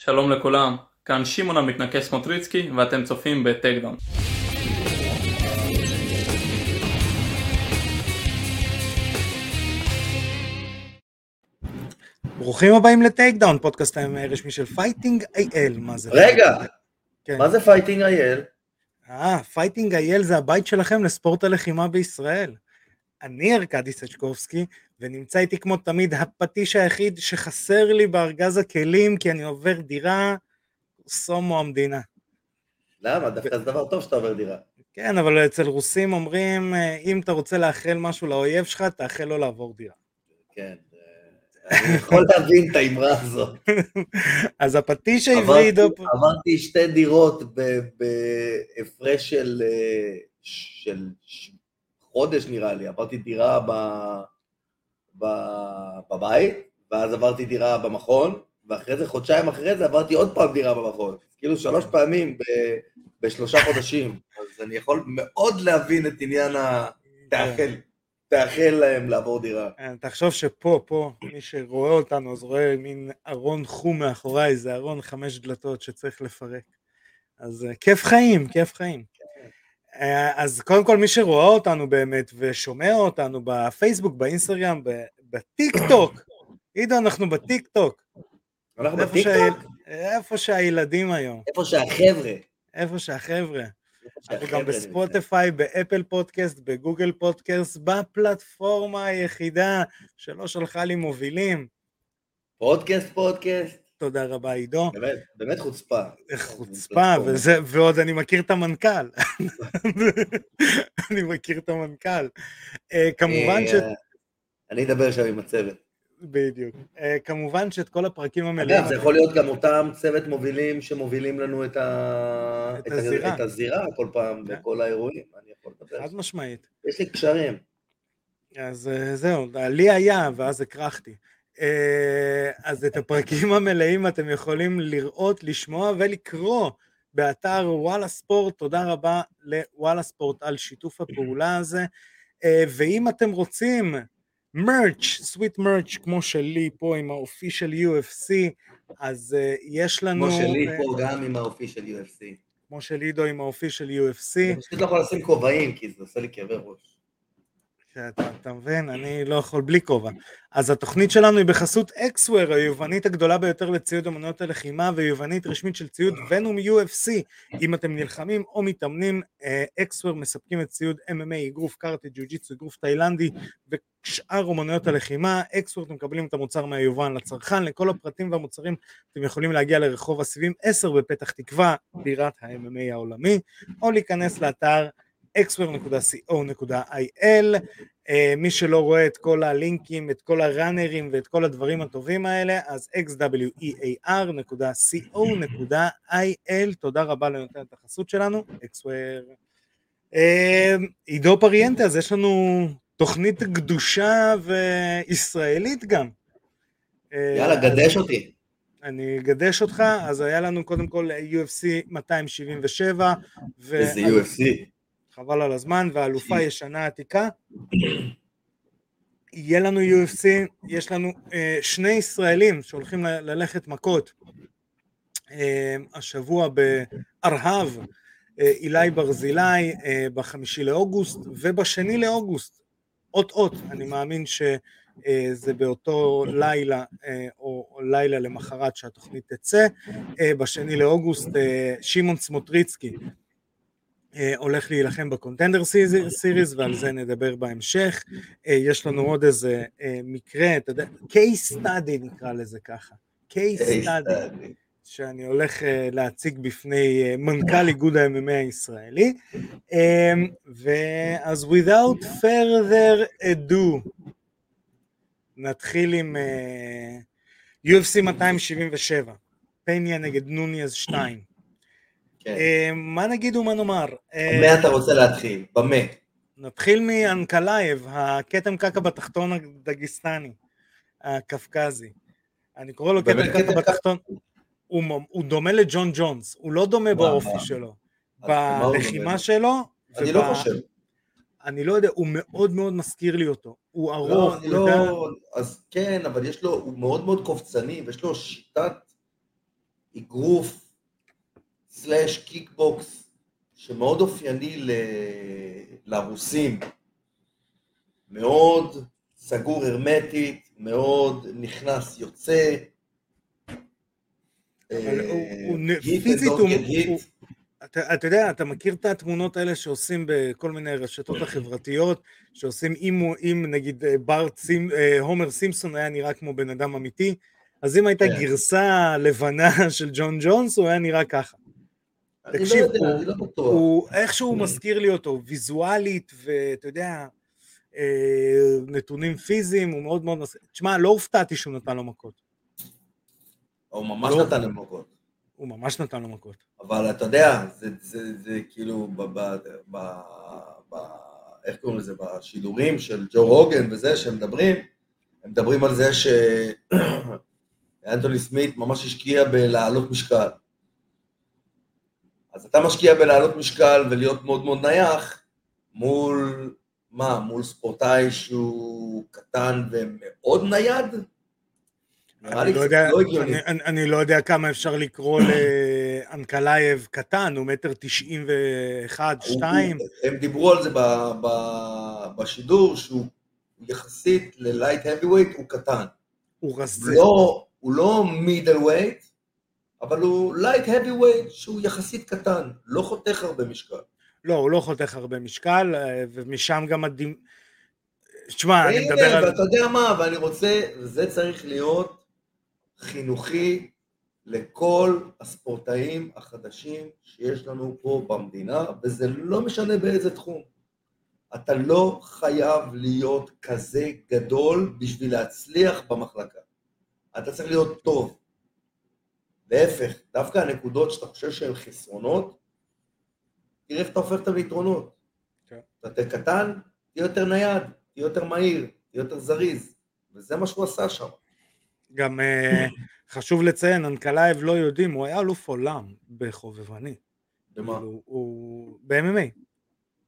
שלום לכולם, כאן שמעון המתנקש סמוטריצקי ואתם צופים ב Takedown. ברוכים הבאים ל Takedown, פודקאסט הרשמי של Fighting IL, מה זה? רגע, כן. מה זה Fighting IL? אה, Fighting IL זה הבית שלכם לספורט הלחימה בישראל. אני ארכדי סצ'קובסקי, ונמצא איתי כמו תמיד הפטיש היחיד שחסר לי בארגז הכלים, כי אני עובר דירה, סומו המדינה. למה? דווקא זה דבר טוב שאתה עובר דירה. כן, אבל אצל רוסים אומרים, אה, אם אתה רוצה לאחל משהו לאויב שלך, תאחל לו לעבור דירה. כן. אה, אני יכול להבין את האמרה הזאת. אז הפטיש העברי עידו... עברתי שתי דירות בהפרש של אה, של חודש נראה לי. עברתי דירה ב- בבית, ואז עברתי דירה במכון, ואחרי זה, חודשיים אחרי זה, עברתי עוד פעם דירה במכון. כאילו שלוש פעמים ב- בשלושה חודשים. אז אני יכול מאוד להבין את עניין ה... תאחל, תאחל להם לעבור דירה. אה, תחשוב שפה, פה, מי שרואה אותנו, אז רואה מין ארון חום מאחוריי, זה ארון חמש דלתות שצריך לפרק. אז אה, כיף חיים, כיף חיים. אה, אז קודם כל מי שרואה אותנו באמת ושומע אותנו בפייסבוק, באינסטגרם, בטיק טוק, עידו אנחנו בטיק טוק, אנחנו איפה בטיקטוק, שה- איפה שהילדים היום, איפה שהחבר'ה. איפה שהחבר'ה. אנחנו גם בספוטיפיי, באפל פודקאסט, בגוגל פודקאסט, בפלטפורמה היחידה שלא שלחה לי מובילים. פודקאסט, פודקאסט. תודה רבה עידו. באמת, באמת חוצפה. חוצפה. וזה, ועוד אני מכיר את המנכ"ל. אני מכיר את המנכ"ל. אה, כמובן ש... אני אדבר שם עם הצוות. בדיוק. אה, כמובן שאת כל הפרקים המלאים... אגב, זה יכול להיות גם אותם צוות מובילים שמובילים לנו את ה- את את הזירה. את הזירה כל פעם כן. בכל האירועים. אני יכול לדבר. חד משמעית. יש לי קשרים. אז אה, זהו, לי היה, ואז הכרחתי. אה, אז את הפרקים המלאים אתם יכולים לראות, לשמוע ולקרוא באתר וואלה ספורט. תודה רבה לוואלה ספורט על שיתוף הפעולה הזה. ואם אתם רוצים מרץ', סוויט מרץ', כמו שלי פה עם האופי של UFC, אז אה, יש לנו... כמו שלי אה, פה גם עם האופי של UFC. כמו של עידו עם האופי של UFC. אני פשוט לא יכול לשים כובעים כי זה עושה לי כאבי ראש. אתה, אתה מבין? אני לא יכול בלי כובע. אז התוכנית שלנו היא בחסות אקסוור, היובנית הגדולה ביותר לציוד אמנויות הלחימה ויובנית רשמית של ציוד ונום UFC. אם אתם נלחמים או מתאמנים, אה, אקסוור מספקים את ציוד MMA, אגרוף קארטי, ג'ו-ג'יצו, אגרוף תאילנדי ושאר אמנויות הלחימה. אקסוור אתם מקבלים את המוצר מהיובן לצרכן. לכל הפרטים והמוצרים אתם יכולים להגיע לרחוב הסיבים 10 בפתח תקווה, בירת ה-MMA העולמי, או להיכנס לאתר xware.co.il אה, מי שלא רואה את כל הלינקים, את כל הראנרים ואת כל הדברים הטובים האלה, אז xwear.co.il, תודה רבה לנותן את החסות שלנו, xware. אה, עידו פריאנטה, אז יש לנו תוכנית גדושה וישראלית גם. אה, יאללה, גדש אותי. אני אגדש אותך, אז היה לנו קודם כל UFC 277, ו- איזה UFC. חבל על הזמן, והאלופה ישנה עתיקה. יהיה לנו UFC, יש לנו אה, שני ישראלים שהולכים ל- ללכת מכות. אה, השבוע בארהב, אה, אילי ברזילי אה, בחמישי לאוגוסט, ובשני לאוגוסט, אות אות, אני מאמין שזה באותו לילה אה, או, לילה למחרת שהתוכנית תצא. אה, בשני לאוגוסט אה, שמעון סמוטריצקי אה, הולך להילחם בקונטנדר סיריס ועל זה נדבר בהמשך. אה, יש לנו עוד איזה אה, מקרה, אתה יודע, case study נקרא לזה ככה. case study שאני הולך אה, להציג בפני אה, מנכ"ל איגוד ה-MMA הישראלי. אה, ואז without further ado, נתחיל עם אה, UFC 277, פניה נגד נוניאז 2. כן. אה, מה נגיד ומה נאמר? אה, במה אתה רוצה להתחיל? במה? נתחיל מאנקלייב, הכתם קקע בתחתון הדגיסטני, הקווקזי. אני קורא לו כתם קקע בתחתון, הוא, הוא דומה לג'ון ג'ונס, הוא לא דומה באופי? שלו. בלחימה? שלו, אני וב- לא חושב. אני לא יודע, הוא מאוד מאוד מזכיר לי אותו. הוא לא, ארוך, אני הוא יודע- לא, אז כן, אבל יש לו, הוא מאוד מאוד קופצני, ויש לו שיטת אגרוף slash קיקבוקס שמאוד אופייני ל... לרוסים, מאוד סגור הרמטית, מאוד נכנס יוצא. אה, פיזית הוא- אתה, אתה יודע, אתה מכיר את התמונות האלה שעושים בכל מיני רשתות החברתיות, שעושים אם, אם נגיד אה, בארט סימ, אה, הומר סימפסון היה נראה כמו בן אדם אמיתי, אז אם הייתה כן. גרסה לבנה של ג'ון ג'ונס, הוא היה נראה ככה. אני תקשיב, לא יודע, הוא- לא בטוח. הוא, איכשהו מזכיר לי אותו, ויזואלית, ואתה יודע, אה, נתונים פיזיים, הוא מאוד מאוד מזכיר. תשמע, לא הופתעתי שהוא נתן לו מכות. הוא ממש לא. נתן להם מכות. הוא ממש נתן לו מכות. אבל אתה יודע, זה, זה, זה כאילו, ב, ב, ב, ב, איך קוראים לזה, בשידורים של ג'ו רוגן וזה, שהם מדברים, הם מדברים על זה שאנטוני סמית ממש השקיע בלהעלות משקל. אז אתה משקיע בלהעלות משקל ולהיות מאוד מאוד נייח, מול, מה, מול ספורטאי שהוא קטן ומאוד נייד? אני לא, יודע, לא. אני, אני, אני לא יודע כמה אפשר לקרוא לאנקלייב קטן, הוא מטר תשעים ואחד, שתיים. הם דיברו על זה ב, ב, בשידור, שהוא יחסית ל light heavyweight הוא קטן. הוא רזה. לא, הוא לא middleweight, אבל הוא light heavyweight שהוא יחסית קטן, לא חותך הרבה משקל. לא, הוא לא חותך הרבה משקל, אה, ומשם גם הדמ... שמע, אני מדבר על... ואתה יודע מה, ואני רוצה, זה צריך להיות חינוכי לכל הספורטאים החדשים שיש לנו פה במדינה, וזה לא משנה באיזה תחום. אתה לא חייב להיות כזה גדול בשביל להצליח במחלקה. אתה צריך להיות טוב. להפך, דווקא הנקודות שאתה חושב שהן חסרונות, תראה איך אתה הופך אותן ליתרונות. כן. אתה קטן, תהיה יותר נייד, תהיה יותר מהיר, תהיה יותר זריז, וזה מה שהוא עשה שם. גם אה, חשוב לציין, אנקלייב לא יודעים, הוא היה אלוף עולם בחובבני. במה? כאילו, הוא... ב-MMA.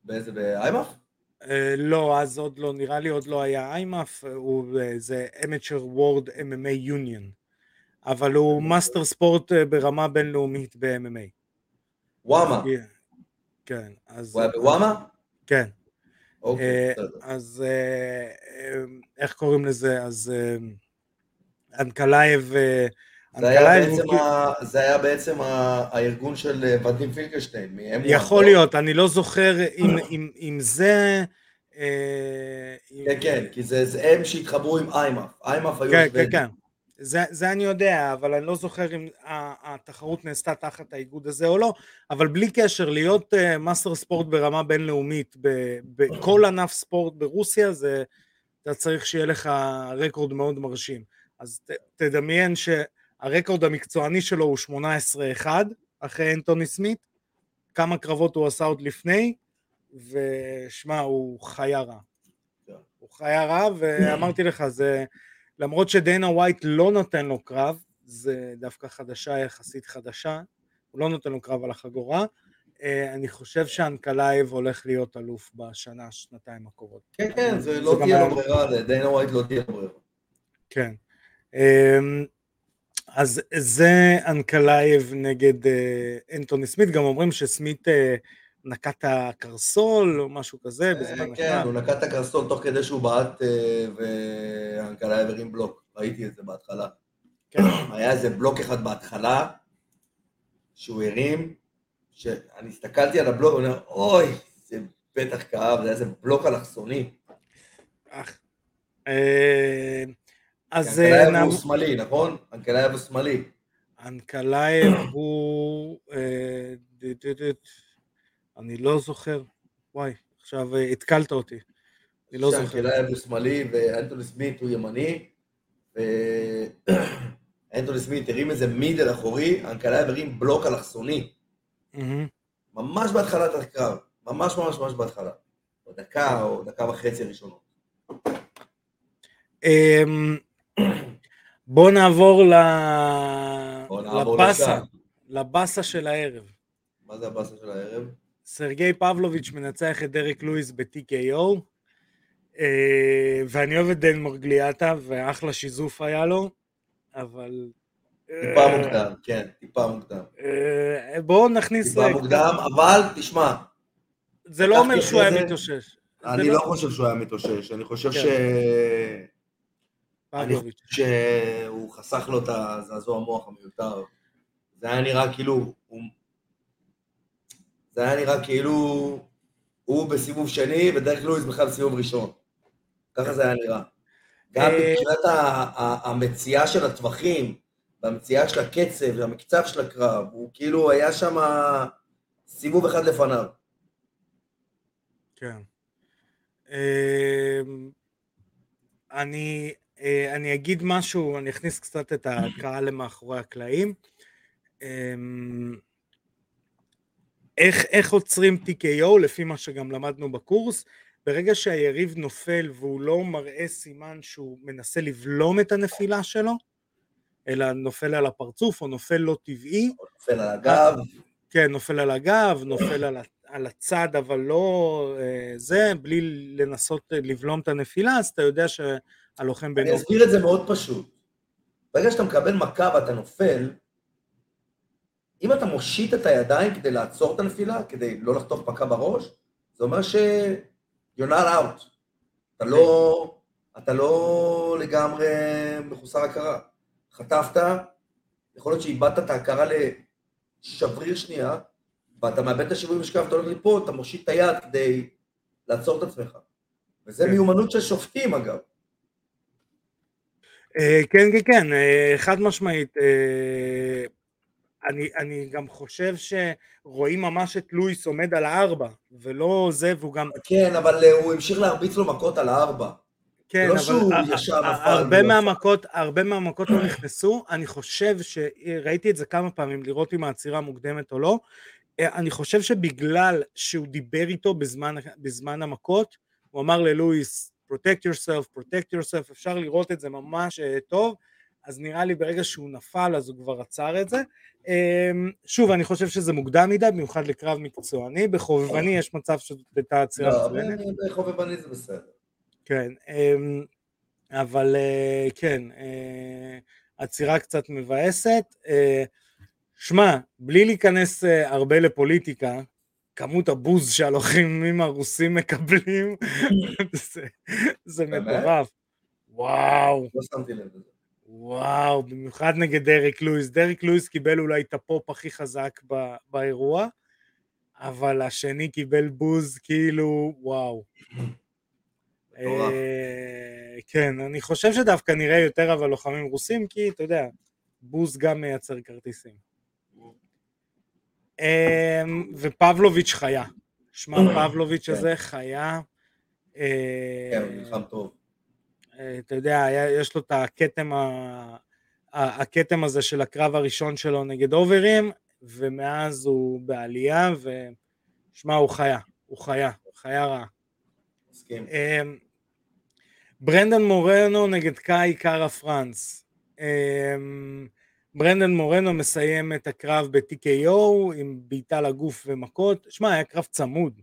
באיזה, ב IMMAF? אה, לא, אז עוד לא, נראה לי עוד לא היה IMMAF, הוא אה, זה Amateur World MMA Union, אבל הוא master sport אה, ברמה בינלאומית ב-MMA. WMMAA. כן, אז... הוא היה ב WMMAA? כן, אוקיי, אה, בסדר. אז אה, איך קוראים לזה? אז אנקלייב... זה היה בעצם ה- זה היה בעצם הארגון של ודים פינקלשטיין, מ-M1. יכול לא? להיות, אני לא זוכר אם- אם- אם זה... כן, כן, כי זה זה הם שהתחברו עם IMMAF. IMMAF היו כן, כן. כן. זה, זה אני יודע, אבל אני לא זוכר אם התחרות נעשתה תחת האיגוד הזה או לא, אבל בלי קשר, להיות אה, master sport ברמה בינלאומית בכל ענף ספורט ברוסיה, זה, אתה צריך שיהיה לך רקורד מאוד מרשים. אז ת, תדמיין שהרקורד המקצועני שלו הוא 18-1 אחרי אנטוני סמית, כמה קרבות הוא עשה עוד לפני, ושמע, הוא חיה רע. כן. הוא חיה רע, ואמרתי לך, זה... למרות שדיינה ווייט לא נותן לו קרב, זה דווקא חדשה יחסית חדשה, הוא לא נותן לו קרב על החגורה, אה, אני חושב שאנקלייב הולך להיות אלוף בשנה, שנתיים הקרובות. כן, כן, זה לא תהיה לו ברירה, לדיינה ווייט לא תהיה ברירה. כן. אמ, אז זה אנקלייב נגד אה, אנטוני סמית, גם אומרים שסמית אה, נקע את הקרסול או משהו כזה בזמן כן. הוא נקע את הקרסול תוך כדי שהוא בעט אה, ואנקלייב הרים בלוק, ראיתי את זה בהתחלה. כן. היה איזה בלוק אחד בהתחלה, שהוא הרים, שאני הסתכלתי על הבלוק, ואני אומר, אוי, זה בטח כאב, זה היה איזה בלוק אלכסוני. אה, אז אה, אנקלייב הוא שמאלי, נכון? אנקלייב הוא שמאלי. אנקלייב הוא... אני לא זוכר. וואי, עכשיו אה, התקלת אותי. אני לא זוכר. אנקלייב הוא שמאלי ואנטוני סמית הוא ימני, ואנטוני סמית הרים איזה middle אחורי, אנקלייב הרים בלוק אלכסוני. ממש בהתחלת הקרב, ממש ממש ממש בהתחלה. או דקה או דקה וחצי ראשונות. אמ. בואו נעבור לבאסה. לבאסה של הערב. מה זה הבאסה של הערב? סרגי פבלוביץ' מנצח את דרק לואיס ב-TKO, אה, ואני אוהב את דן מרגליאטה, ואחלה שיזוף היה לו, אבל טיפה מוקדם, כן, טיפה מוקדם. אה, בואו נכניס... טיפה מוקדם, אבל תשמע, זה לא אומר שהוא היה מתאושש. אני לא חושב שהוא היה מתאושש, אני חושב כן. ש... אני חושב. שהוא חסך לו את הזעזוע המוח המיותר. זה היה נראה כאילו... זה היה נראה כאילו הוא בסיבוב שני ודרך לואיס בכלל בסיבוב ראשון. ככה זה היה נראה. גם אה, מבחינת המציאה של הטווחים, והמציאה של הקצב והמקצב של הקרב, הוא כאילו היה שם סיבוב אחד לפניו. כן. אמ, אני, אה, אני אגיד משהו, אני אכניס קצת את הקהל למאחורי הקלעים. איך, איך עוצרים TKO לפי מה שגם למדנו בקורס? ברגע שהיריב נופל והוא לא מראה סימן שהוא מנסה לבלום את הנפילה שלו, אלא נופל על הפרצוף או נופל לא טבעי, נופל על הגב, כן, נופל על הגב, נופל על, על הצד, אבל לא אה, זה, בלי לנסות לבלום את הנפילה, אז אתה יודע שהלוחם אני בינו... אסביר את זה מאוד פשוט. ברגע שאתה מקבל מכה ואתה נופל, אם אתה מושיט את הידיים כדי לעצור את הנפילה, כדי לא לחטוף מכה בראש, זה אומר ש... you're not out. אתה לא, אתה לא לגמרי מחוסר הכרה. חטפת, יכול להיות שאיבדת את ההכרה לשבריר שנייה, ואתה מאבד את השיווי משקל ואתה הולך ליפול, אתה מושיט את היד כדי לעצור את עצמך. וזה כן. מיומנות של שופטים אגב. אה, כן, כן, כן, אה, חד משמעית. אני, אני גם חושב שרואים ממש את לואיס עומד על הארבע, ולא זה, והוא גם... כן, אבל אה, הוא המשיך להרביץ לו מכות על הארבע. כן, לא אבל נפל הרבה מהמכות, הרבה מהמכות לא נכנסו, אני חושב שראיתי את זה כמה פעמים, לראות אם העצירה מוקדמת או לא, אה, אני חושב שבגלל שהוא דיבר איתו בזמן, בזמן המכות, הוא אמר ללואיס, protect yourself, protect yourself, אפשר לראות את זה ממש אה, טוב, אז נראה לי ברגע שהוא נפל אז הוא כבר עצר את זה. אה, שוב, אני חושב שזה מוקדם מדי, במיוחד לקרב מקצועני, בחובבני יש מצב שזאת הייתה עצירה לא, מצוינת. ב- בחובבני זה בסדר. כן, אמ, אבל אה, כן, אה, עצירה קצת מבאסת. אה, שמע, בלי להיכנס הרבה לפוליטיקה, כמות הבוז שהלוחמים הרוסים מקבלים, זה? מטורף. וואו, לא שמתי לב לזה. וואו, במיוחד נגד דרק לואיס. דרק לואיס קיבל אולי את הפופ הכי חזק ב- באירוע, אבל השני קיבל בוז כאילו, וואו. אה, כן, אני חושב שדווקא נראה יותר אבל לוחמים רוסים, כי אתה יודע, בוז גם מייצר כרטיסים. אה, ופבלוביץ' חיה. שמע, פבלוביץ' כן. הזה חיה. אה, כן, הוא נלחם טוב. אה, אתה יודע, היה- יש לו את הכתם, ה- הכתם הזה של הקרב הראשון שלו נגד אוברים, ומאז הוא בעלייה, ושמע, הוא חיה, הוא חיה, חיה רעה. מסכים. אמ, ברנדן מורנו נגד קאי קארה פרנס. אמ, ברנדן מורנו מסיים את הקרב ב-TKO עם בעיטה לגוף ומכות. שמע, היה קרב צמוד.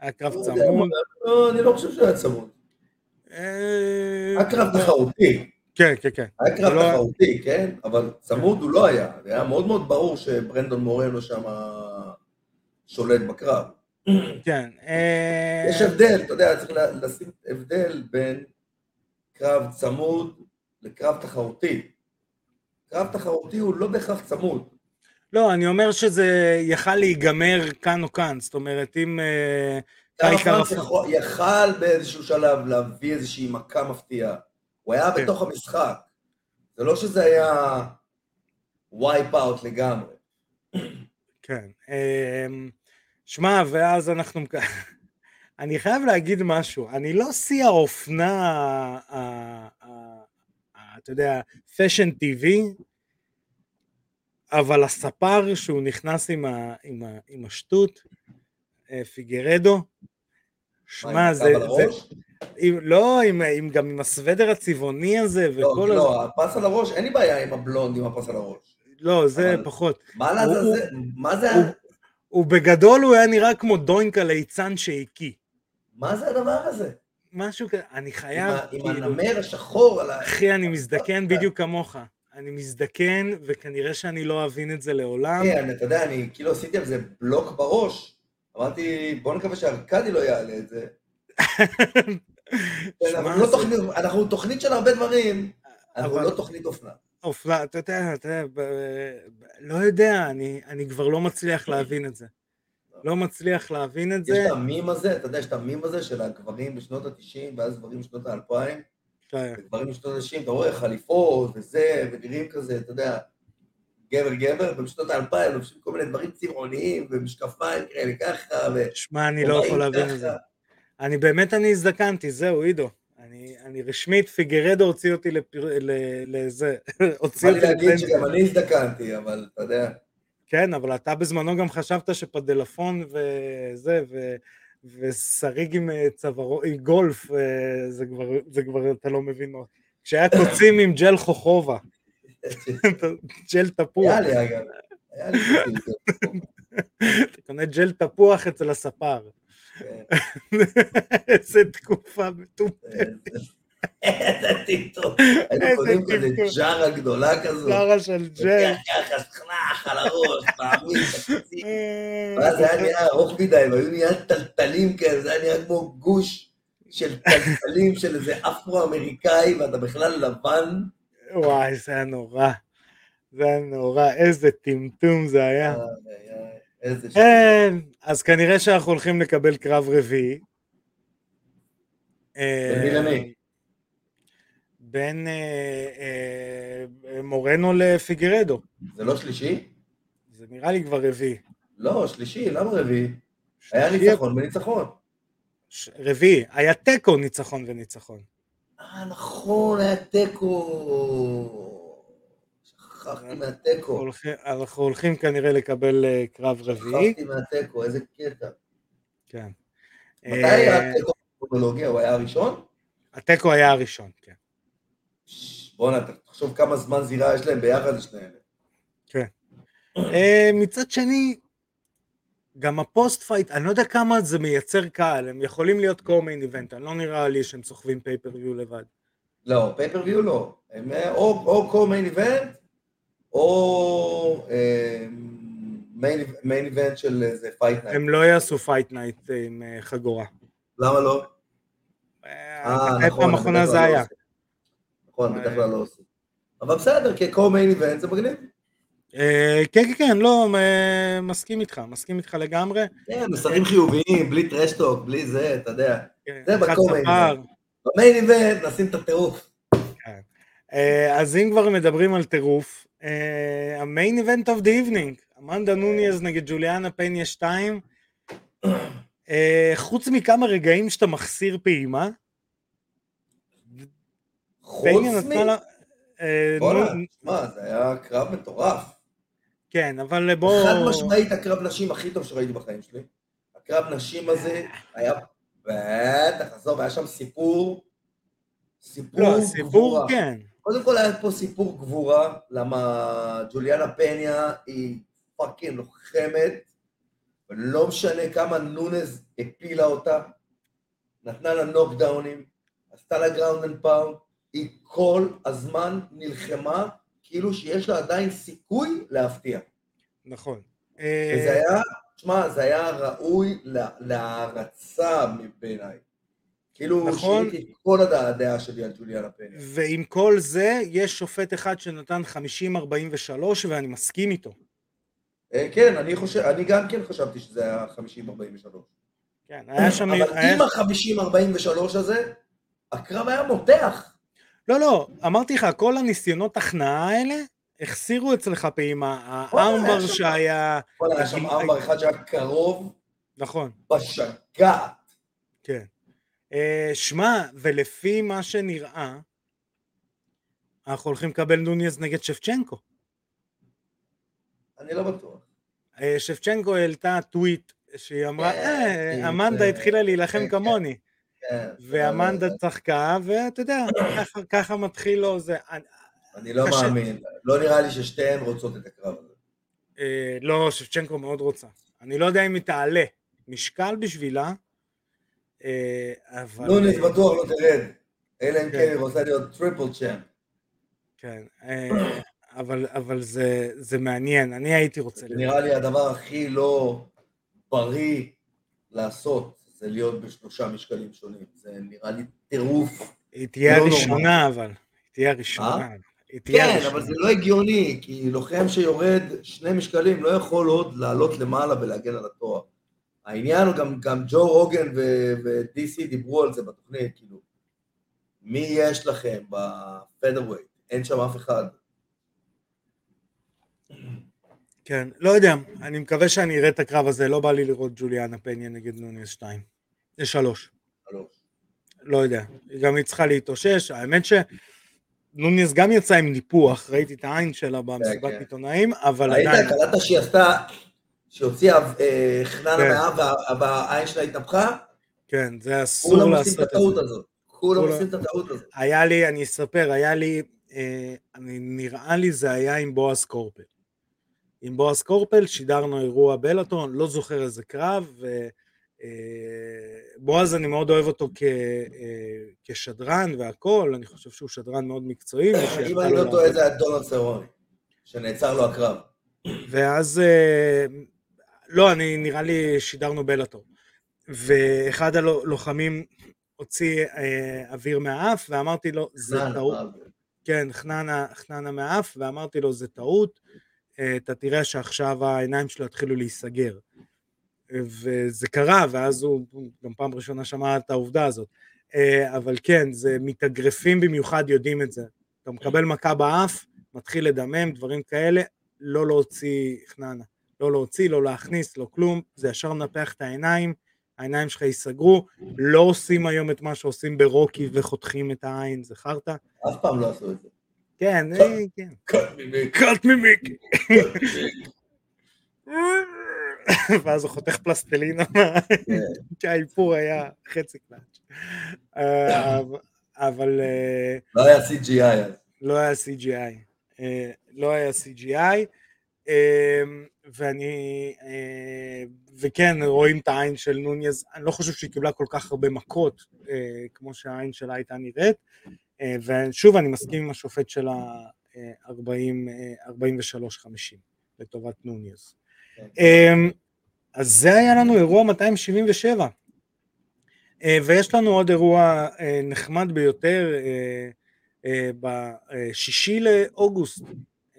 היה קרב לא יודע, צמוד. לא, אני לא חושב שהוא היה צמוד. אה, היה קרב תחרותי. כן, כן, כן. היה קרב לא- תחרותי, כן? אבל צמוד הוא לא היה. זה היה מאוד מאוד ברור שברנדון מורנו שם שולט בקרב. כן. אה, יש הבדל, אתה יודע, צריך לשים הבדל בין קרב צמוד לקרב תחרותי. קרב תחרותי הוא לא בהכרח צמוד. לא, אני אומר שזה יכל להיגמר כאן או כאן. זאת אומרת, אם... אה, קארה פרנס יכל באיזשהו שלב להביא איזושהי מכה מפתיעה. הוא היה כן. בתוך המשחק. זה לא שזה היה wipe out לגמרי. כן. אמ, שמע, ואז אנחנו... אני חייב להגיד משהו, אני לא שיא האופנה, אתה יודע, Fashion TV, אבל הספר שהוא נכנס עם, ה, עם, ה, עם השטות, פיגרדו, מה, שמע, עם זה, זה? עם, לא, עם, עם, גם עם הסוודר הצבעוני הזה, לא, וכל לא, הפס על הראש, אין לי בעיה עם הבלונד עם הפס על הראש. לא, זה אבל- פחות. מה הוא- לעזאזל? מה זה הוא- ה- ובגדול הוא היה נראה כמו דוינק הליצן שהקיא. מה זה הדבר הזה? משהו כזה, אני עם חייב, ה- עם כאילו, הנמר השחור על ה... אחי, אני מזדקן בדיוק כמוך. אני מזדקן, וכנראה שאני לא אבין את זה לעולם. כן, אתה יודע, אני כאילו עשיתי על זה בלוק בראש. אמרתי, בוא נקווה שארכדי לא יעלה את זה. לא אנחנו תוכנית של הרבה דברים, אנחנו לא תוכנית אופנה. אופנה, אתה יודע, אתה יודע, לא יודע, אני, אני כבר לא מצליח להבין את זה. לא מצליח להבין את יש זה. את המים הזה, אתה יודע, יש את המים הזה של הגברים בשנות ה-90 ואז גברים בשנות ה-2000, כן, וגברים בשנות ה-90, אתה רואה חליפות וזה, ונראים כזה, אתה יודע, גבר גבר, ובשנות ה-2000 לובשים כל מיני דברים צבעוניים, ומשקפיים כאלה ככה, ו... שמע, אני לא יכול להבין את זה. אני באמת, אני הזדקנתי, זהו, עידו. אני, אני רשמית, פיגרדו הוציא אותי לפר... ל- לזה, הוציא בא לי אותי להגיד לפנסיה. שגם אני הזדקנתי, אבל אתה יודע, כן, אבל אתה בזמנו גם חשבת שפדלפון וזה, ו... ושריג עם אה, צווארו, עם גולף, אה, זה כבר, זה כבר אתה לא מבין מה. כשהיה קוצים עם ג'ל חוכובה, ג'ל תפוח, היה לי אגב. אתה קונה ג'ל תפוח אצל הספר. כן. איזה תקופה מטומטמת, איזה טמטום. היינו קונים כזה. ג'ארה גדולה כזו. שרה של ג'ל. ככה סכנח על הראש, מעמיד, תקציב. אה, ואז זה היה נראה ארוך מדי, והיו נהיה טלטלים כאלה, זה היה נראה כמו גוש של טלטלים של איזה אפרו-אמריקאי, ואתה בכלל לבן. וואי, זה היה נורא. זה היה נורא, איזה טמטום זה היה. איזה. כן, אז כנראה שאנחנו הולכים לקבל קרב רביעי. בין אה, אה, אה, מורנו לפיגרדו. זה לא שלישי? זה נראה לי כבר רביעי. לא, שלישי, למה רביעי? היה ניצחון וניצחון. רביעי, היה תיקו ניצחון וניצחון. אה, נכון, היה תיקו. שכחתי אנחנו מהתיקו. אנחנו הולכים כנראה לקבל אה, קרב רביעי. שכחתי מהתיקו, איזה קטע. כן. מתי אה, היה התיקו בכרונולוגיה? הוא היה הראשון? התיקו היה הראשון, כן. בואנה, תחשוב כמה זמן זירה יש להם ביחד לשני אלה. אה, מצד שני, גם ה post fight, אני לא יודע כמה זה מייצר קהל, הם יכולים להיות co-main event, אני לא נראה לי שהם סוחבים pay-per-view לבד. לא, pay-per-view לא. הם אה, או או co-main event, או main event של איזה fight night. הם לא יעשו fight night עם אה, חגורה. למה לא? אה, אה, נכון. פעם בדרך כלל זה לא היה? עושים. נכון, אה. בדרך כלל לא עושים. אבל בסדר, כ co-main event זה מגניב. אה, כן, כן, כן, לא, מסכים איתך, מסכים איתך לגמרי. כן, מסרים חיוביים, בלי trash talk, בלי זה, אתה יודע. כן, זה ב co-main. ב main event נשים את הטירוף. אה, אז אם כבר מדברים על טירוף, אה, ה main event of the evening, אמנדה נוניאז נגד ג'וליאנה פניה 2, אה, חוץ מכמה רגעים שאתה מחסיר פעימה, חוץ מ... בואנה, נו- שמע, זה היה קרב מטורף. כן, אבל בוא... חד משמעית הקרב נשים הכי טוב שראיתי בחיים שלי. הקרב נשים הזה היה, בטח, עזוב, היה שם סיפור, סיפור לא, סיפור גבורה. כן. קודם כל היה פה סיפור גבורה, למה ג'וליאנה פניה היא fucking לוחמת, ולא משנה כמה נוניאז הפילה אותה, נתנה לה נוקדאונים, עשתה לה ground and pound, היא כל הזמן נלחמה כאילו שיש לה עדיין סיכוי להפתיע. נכון. וזה אה, היה, תשמע, זה היה ראוי לה- להערצה בעיניי. כאילו, נכון. שיניתי את כל הדעה שלי על ג'וליאנה פניה. ועם כל זה, יש שופט אחד שנתן 50-43 ואני מסכים איתו. אה, כן, אני חושב, אני גם כן חשבתי שזה היה 50-43. כן, היה שם... אבל עם ה-50-43 הזה, הקרב היה מותח. לא, לא, אמרתי לך, כל הניסיונות הכנעה האלה, החסירו אצלך פעימה. שם- שהיה... וואלה, היה שם אמבר אחד שהיה קרוב נכון, בשגעת. כן. אה, שמע, ולפי מה שנראה, אנחנו הולכים לקבל נוניז נגד שפצ'נקו. אני לא בטוח. אה, שפצ'נקו העלתה טוויט שהיא אמרה, כן, אה, כן, אמנדה כן, התחילה להילחם כן, כמוני. כן. ואמנדה צחקה, ואתה יודע, ככה- מתחיל לו זה. אני- לא. מאמין. לא נראה לי ששתיהן רוצות את הקרב הזה. אה, לא, שבצ'נקו מאוד רוצה. אני לא יודע אם היא תעלה משקל בשבילה, אה, אבל... נוניס אה, בטוח לא תרד. אלא אם כן. כן היא רוצה להיות triple champ. כן, אבל, אבל זה, זה מעניין, אני הייתי רוצה... זה נראה לי הדבר הכי לא בריא לעשות, זה להיות בשלושה משקלים שונים. זה נראה לי טירוף. היא תהיה לא הראשונה, אבל. היא תהיה הראשונה. אה? היא תהיה כן, הראשונה. אבל זה לא הגיוני, כי לוחם שיורד שני משקלים לא יכול עוד לעלות למעלה ולהגן על התואר. העניין הוא גם, גם ג'ו רוגן ו-DC דיברו על זה בתוכנית, כאילו, מי יש לכם בפדרווייט? אין שם אף אחד. כן, לא יודע, אני מקווה שאני אראה את הקרב הזה, לא בא לי לראות ג'וליאנה פניה נגד נוניס 2. זה 3. שלוש. לא יודע, גם היא צריכה להתאושש, האמת שנוניס גם יצא עם ניפוח, ראיתי את העין שלה במסיבת כן. עיתונאים, אבל ראית, עדיין, קלטת שהיא עשתה, שהיא הוציאה אה, חננה כן. מהאב וה- והעין שלה התנפחה? כן, זה אסור כולם עושים לעשות את את זה. הטעות הזאת. כולם כולם- עושים את הטעות הזאת. היה לי, אני אספר, היה לי, אה, אני, נראה לי זה היה עם בועז קורפל. עם בועז קורפל שידרנו אירוע בלאטון, לא זוכר איזה קרב, ובועז אני מאוד אוהב אותו כ, אה, כשדרן והכל, אני חושב שהוא שדרן מאוד מקצועי. אם אני לו לא טועה. זה היה דונלד סרוני, שנעצר לו הקרב. ואז, אה, לא, אני, נראה לי שידרנו בלאטור. ואחד הלוחמים הוציא אה, אוויר מהאף, ואמרתי לו, זה טעות. כן, חננה, חננה מהאף, ואמרתי לו, זה טעות, אה, אתה תראה שעכשיו העיניים שלו יתחילו להיסגר. וזה קרה, ואז הוא גם פעם ראשונה שמע את העובדה הזאת. אה, אבל כן, זה מתאגרפים במיוחד יודעים את זה. אתה מקבל מכה באף, מתחיל לדמם, דברים כאלה, לא להוציא חננה. לא להוציא, לא להכניס, לא כלום, זה ישר מנפח את העיניים, העיניים שלך ייסגרו, לא עושים היום את מה שעושים ברוקי וחותכים את העין, חרטא. אף פעם לא עשו את זה. כן, אה, כן. me מיק. ואז הוא חותך פלסטלינה, כן. כי האיפור היה חצי קלאץ'. אה, אבל- אה, לא היה CGI. לא היה CGI. לא היה CGI. ואני, וכן, רואים את העין של נוניז, אני לא חושב שהיא קיבלה כל כך הרבה מכות, כמו שהעין שלה הייתה נראית. אה, ושוב, אני מסכים עם השופט של ה-40, 43-50, לטובת נוניז. כן. אמ, אז זה היה לנו אירוע 277. אה, ויש לנו עוד אירוע אה, נחמד ביותר אה, אה, בשישי לאוגוסט,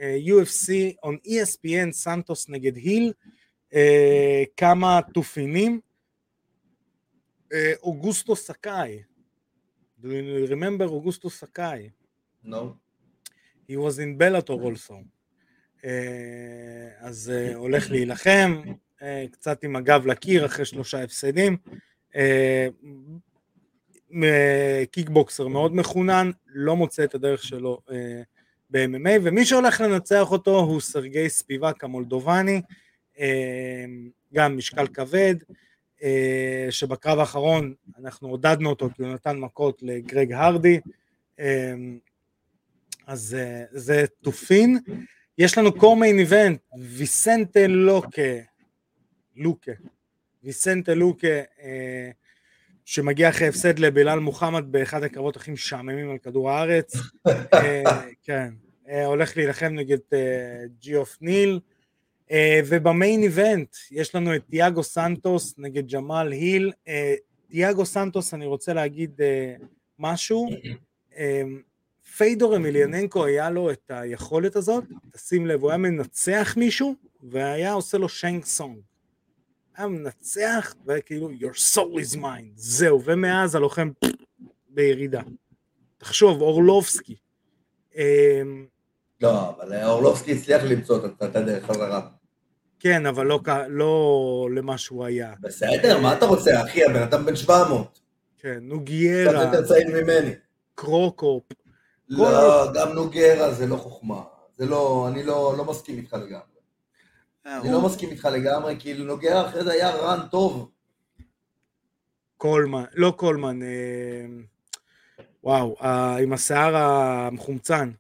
אה, UFC on ESPN, סנטוס נגד היל, אה, כמה תופינים. אה, אוגוסטו סקאי, do you remember אוגוסטו סקאי? נו. he was in Bellator also. אה, אז אה, הולך להילחם, אה, קצת עם הגב לקיר אחרי שלושה הפסדים. קיקבוקסר מאוד מחונן, לא מוצא את הדרך שלו אה, ב-MMA, ומי שהולך לנצח אותו הוא סרגי ספיבק המולדובני, אה, גם משקל כבד, שבקרב האחרון אנחנו עודדנו אותו כי הוא נתן מכות לגרג הרדי, אה, אז אה, זה תופין. יש לנו קורמיין איבנט, ויסנטה לוקה, לוקה, ויסנטה לוקה, אה, שמגיע אחרי הפסד לבילאל מוחמד באחד הקרבות הכי משעממים על כדור הארץ, אה, כן, אה, הולך להילחם נגד אה, ג'יוף ניל, אה, וב main event יש לנו את תיאגו סנטוס נגד ג'מאל היל, אה, תיאגו סנטוס אני רוצה להגיד אה, משהו, אה, פיידור אמיליאננקו היה לו את היכולת הזאת, תשים לב, הוא היה מנצח מישהו והיה עושה לו שאנג סונג. היה מנצח וכאילו your soul is mine, זהו, ומאז הלוחם בירידה. תחשוב, אורלובסקי. לא, אבל אורלובסקי הצליח למצוא את הדרך חזרה. כן, אבל לא, לא למה שהוא היה. בסדר, מה אתה רוצה, אחי? הבן אדם בן 700. כן, קצת נוגיירה, יותר צעיר ממני. קרוקופ. לא, גם נוגרה זה לא חוכמה. זה לא, אני לא לא מסכים איתך לגמרי. אני לא מסכים איתך לגמרי, כאילו נוגרה אחרי זה היה רן טוב. קולמן, לא קולמן, אה, וואו, אה, עם השיער המחומצן.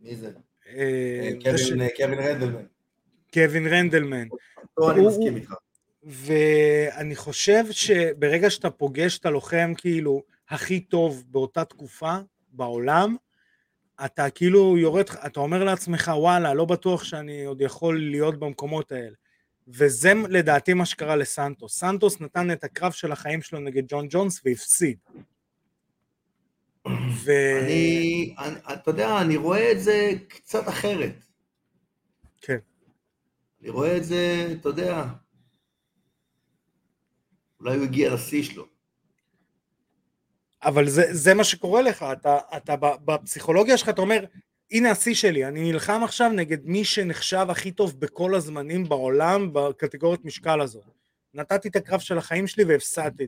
מי זה? אה, קווין- ש- קווין רנדלמן. קווין רנדלמן. פה אני הוא- מסכים איתך. ואני חושב שברגע שאתה פוגש את הלוחם כאילו הכי טוב באותה תקופה בעולם, אתה כאילו יורד, אתה אומר לעצמך, וואלה, לא בטוח שאני עוד יכול להיות במקומות האלה. וזה לדעתי מה שקרה לסנטוס. סנטוס נתן את הקרב של החיים שלו נגד ג'ון ג'ונס והפסיד. ו... אני, אני, אתה יודע, אני רואה את זה קצת אחרת. אני רואה את זה, אתה יודע, אולי הוא הגיע לשיא שלו. אבל זה, זה מה שקורה לך, אתה, אתה בפסיכולוגיה שלך, אתה אומר, הנה השיא שלי, אני נלחם עכשיו נגד מי שנחשב הכי טוב בכל הזמנים בעולם בקטגוריית משקל הזו. נתתי את הקרב של החיים שלי והפסדתי.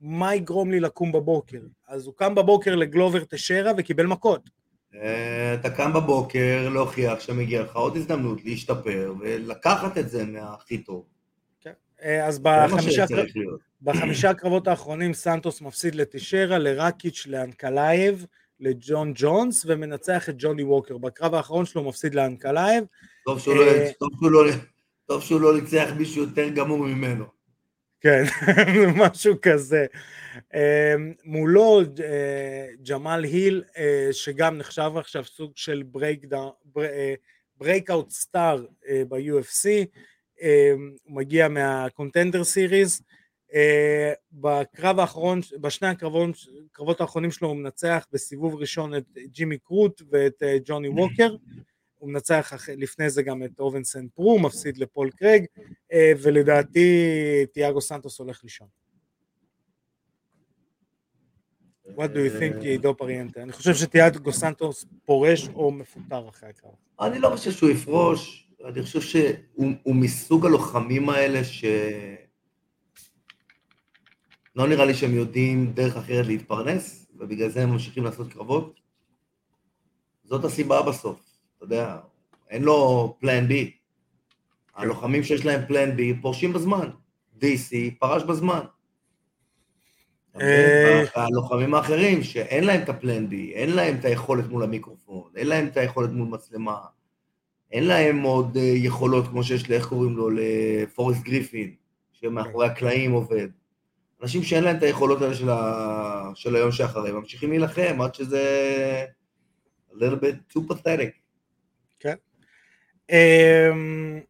מה יגרום לי לקום בבוקר? אז הוא קם בבוקר לגלובר תשרה וקיבל מכות. אה, אתה קם בבוקר להוכיח שמגיע לך עוד הזדמנות להשתפר ולקחת את זה מהכי טוב. כן. אה, אז בחמישה. בחמישה הקרבות האחרונים סנטוס מפסיד לתשרה, לרקיץ', לאנקלייב, לג'ון ג'ונס ומנצח את ג'וני ווקר. בקרב האחרון שלו מפסיד לאנקלייב. לא, אה, לא, טוב שהוא לא ניצח מישהו יותר גמור ממנו. כן, משהו כזה. אמ, מולו ג'מאל היל, אה, שגם נחשב עכשיו סוג של breakout star ב-UFC, הוא מגיע מה Contender Series. אה, בקרב האחרון, בשני הקרבות, האחרונים שלו הוא מנצח בסיבוב ראשון את ג'ימי קרוט ואת אה, ג'וני ווקר. הוא מנצח לפני זה גם את אובנסן פרו, מפסיד לפול קרג, אה, ולדעתי תיאגו סנטוס הולך לישון. What do you think, עידו פריאנטה? אני חושב שתיאגו סנטוס פורש או מפוטר אחרי הקרב. אני לא חושב שהוא יפרוש, אני חושב שהוא מסוג הלוחמים האלה ש... לא נראה לי שהם יודעים דרך אחרת להתפרנס, ובגלל זה הם ממשיכים לעשות קרבות. זאת הסיבה בסוף. אתה יודע, אין לו פלן בי. הלוחמים שיש להם פלן בי פורשים בזמן. DC פרש בזמן. אה, הלוחמים האחרים שאין להם את הפלן בי, אין להם את היכולת מול המיקרופון, אין להם את היכולת מול מצלמה, אין להם עוד אה, יכולות כמו שיש לאיך קוראים לו, לפורסט גריפין, שמאחורי הקלעים עובד. אנשים שאין להם את היכולות האלה של, ה... של היום שאחרי, ממשיכים להילחם עד שזה a little bit too pathetic. אמ,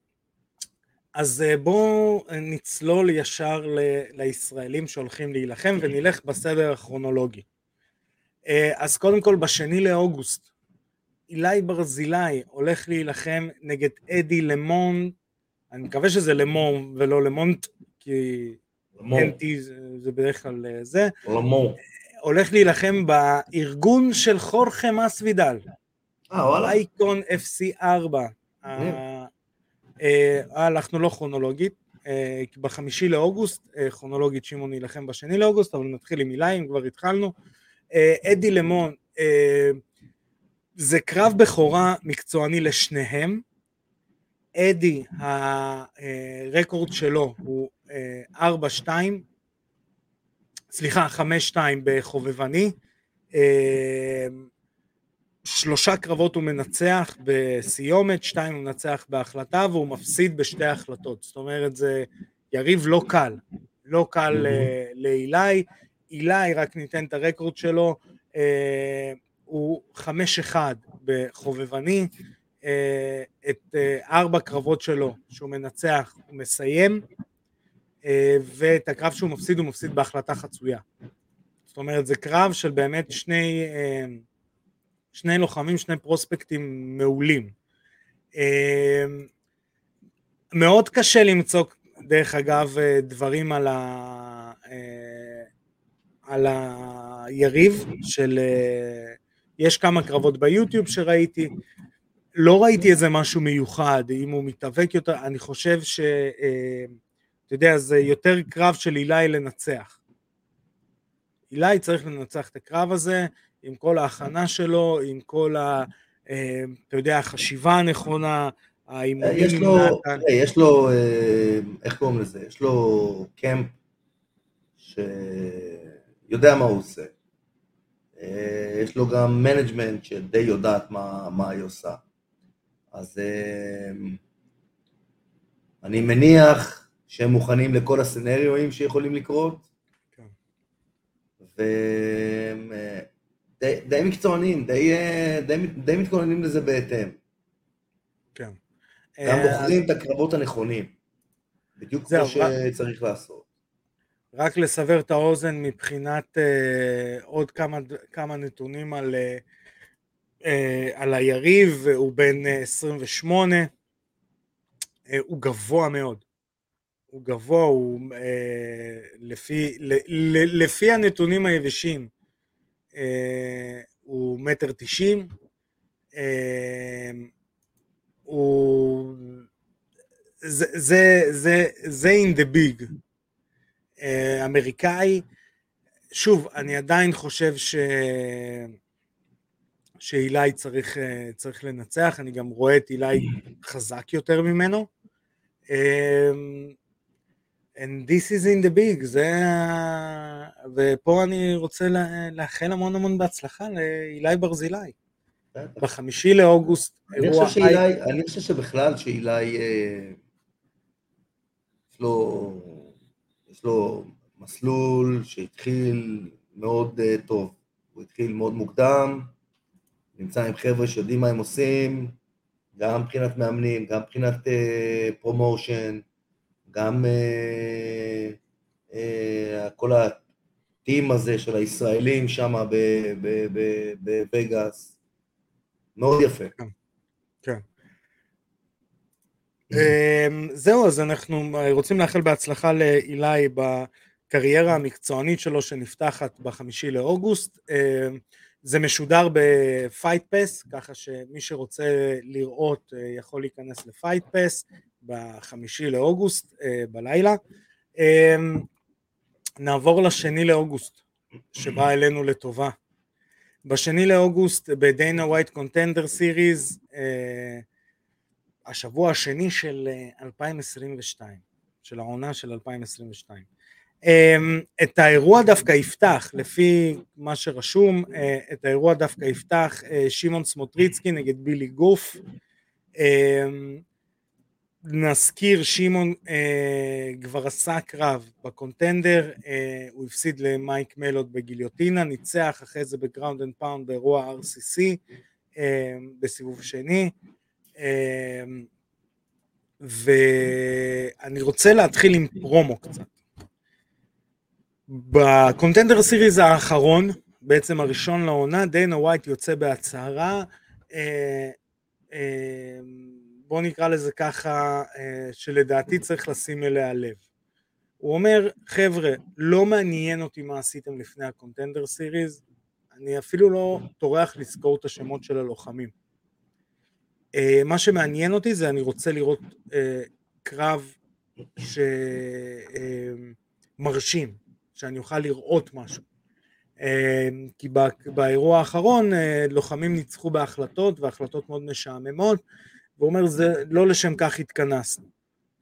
אז אה, בואו נצלול ישר ל- לישראלים שהולכים להילחם ונלך בסדר הכרונולוגי. אה, אז קודם כל בשני לאוגוסט אילי ברזילי הולך להילחם נגד אדי למון, אני מקווה שזה למון ולא למונט, כי אנטי זה, בדרך כלל אה, זה, למון. הולך להילחם בארגון של חורכה מסוידל. אה, וואלה. אייקון FC 4. אה, הלכנו לא כרונולוגית, אה, בחמישי לאוגוסט, אה, כרונולוגית שמעון יילחם בשני לאוגוסט, אבל נתחיל עם אילי, אם כבר התחלנו. אדי למון, זה קרב בכורה מקצועני לשניהם. אדי, הרקורד שלו הוא 4-2, סליחה, 5-2 בחובבני. שלושה קרבות הוא מנצח בסיומת, שתיים הוא מנצח בהחלטה והוא מפסיד בשתי החלטות. זאת אומרת, זה יריב לא קל, לא קל mm-hmm. לאילי. אילי, רק ניתן את הרקורד שלו, אה, הוא חמש אחד בחובבני, אה, את אה, ארבע קרבות שלו שהוא מנצח הוא מסיים, אה, ואת הקרב שהוא מפסיד הוא מפסיד בהחלטה חצויה. זאת אומרת, זה קרב של באמת שני... אה, שני לוחמים, שני פרוספקטים מעולים. אמ, מאוד קשה למצוא, דרך אגב, דברים על, ה... אה, על היריב של... אה, יש כמה קרבות ביוטיוב שראיתי, לא ראיתי איזה משהו מיוחד, אם הוא מתאבק יותר, אני חושב ש... אה, אתה יודע, זה יותר קרב של אילי לנצח. אילי צריך לנצח את הקרב הזה, עם כל ההכנה שלו, עם כל ה... אה, אתה יודע, החשיבה הנכונה, האימונים... יש לו, יש לו, אה, איך קוראים לזה? יש לו קמפ שיודע מה הוא עושה. אה, יש לו גם management שדי יודעת מה, מה היא עושה. אז אני מניח שהם מוכנים לכל הסצנריואים שיכולים לקרות. כן. די, די מקצוענים, די, אה, די, די מתכוננים לזה בהתאם. כן. גם אה, בוחרים את הקרבות הנכונים. בדיוק כמו שצריך לעשות. רק לסבר את האוזן מבחינת אה, עוד כמה, כמה נתונים על, אה, אה, על היריב, הוא בן אה, 28, אה, הוא גבוה מאוד. הוא גבוה, הוא אה, לפי, ל, ל, לפי הנתונים היבשים, הוא מטר תשעים, אה, הוא... זה, זה, זה, זה in the big. אה, אמריקאי. שוב, אני עדיין חושב ש... שאילי צריך, אה, צריך לנצח, אני גם רואה את אילי חזק יותר ממנו. And this is in the big, זה... ה- ופה אני רוצה לאחל המון המון בהצלחה לעילאי ברזילי. בחמישי לאוגוסט, אני אירוע אני חושב שבכלל שעילאי, אה, יש לו, יש לו מסלול שהתחיל מאוד אה, טוב. הוא התחיל מאוד מוקדם, נמצא עם חבר'ה שיודעים מה הם עושים, גם מבחינת מאמנים, גם מבחינת אה, promotion, גם אה, אה, כל הטים הזה של הישראלים שם בווגאס. מאוד יפה. אמ, זהו, אז אנחנו רוצים לאחל בהצלחה לאילי בקריירה המקצוענית שלו שנפתחת בחמישי לאוגוסט. אמ, זה משודר בפייט פס, ככה שמי שרוצה לראות אה, יכול להיכנס לפייט פס בחמישי לאוגוסט אה, בלילה. אמ, נעבור לשני לאוגוסט, שבא אלינו לטובה. בשני לאוגוסט בדיינה ווייט קונטנדר סיריז, אה, השבוע השני של אה, 2022, של העונה של 2022. אמ, את האירוע דווקא יפתח, לפי מה שרשום, אה, את האירוע דווקא יפתח אה, שמעון סמוטריצקי נגד בילי גוף. נזכיר, שמעון אה, כבר עשה קרב ב Contender, אה, הוא הפסיד למייק מלוט בגיליוטינה, ניצח אחרי זה ב ground and pound באירוע RCC אה, בסיבוב שני. אה, ואני רוצה להתחיל עם פרומו קצת. ב Contender Series האחרון, בעצם הראשון לעונה, דיינה ווייט יוצא בהצהרה, אה, אה, בוא נקרא לזה ככה, אה, שלדעתי צריך לשים אליה לב. הוא אומר, חבר'ה, לא מעניין אותי מה עשיתם לפני הקונטנדר סיריז, אני אפילו לא טורח לזכור את השמות של הלוחמים. אה, מה שמעניין אותי זה אני רוצה לראות אה, קרב שמרשים, שאני אוכל לראות משהו. כי בא- באירוע האחרון לוחמים ניצחו בהחלטות, והחלטות מאוד משעממות, והוא אומר, זה לא לשם כך התכנסנו.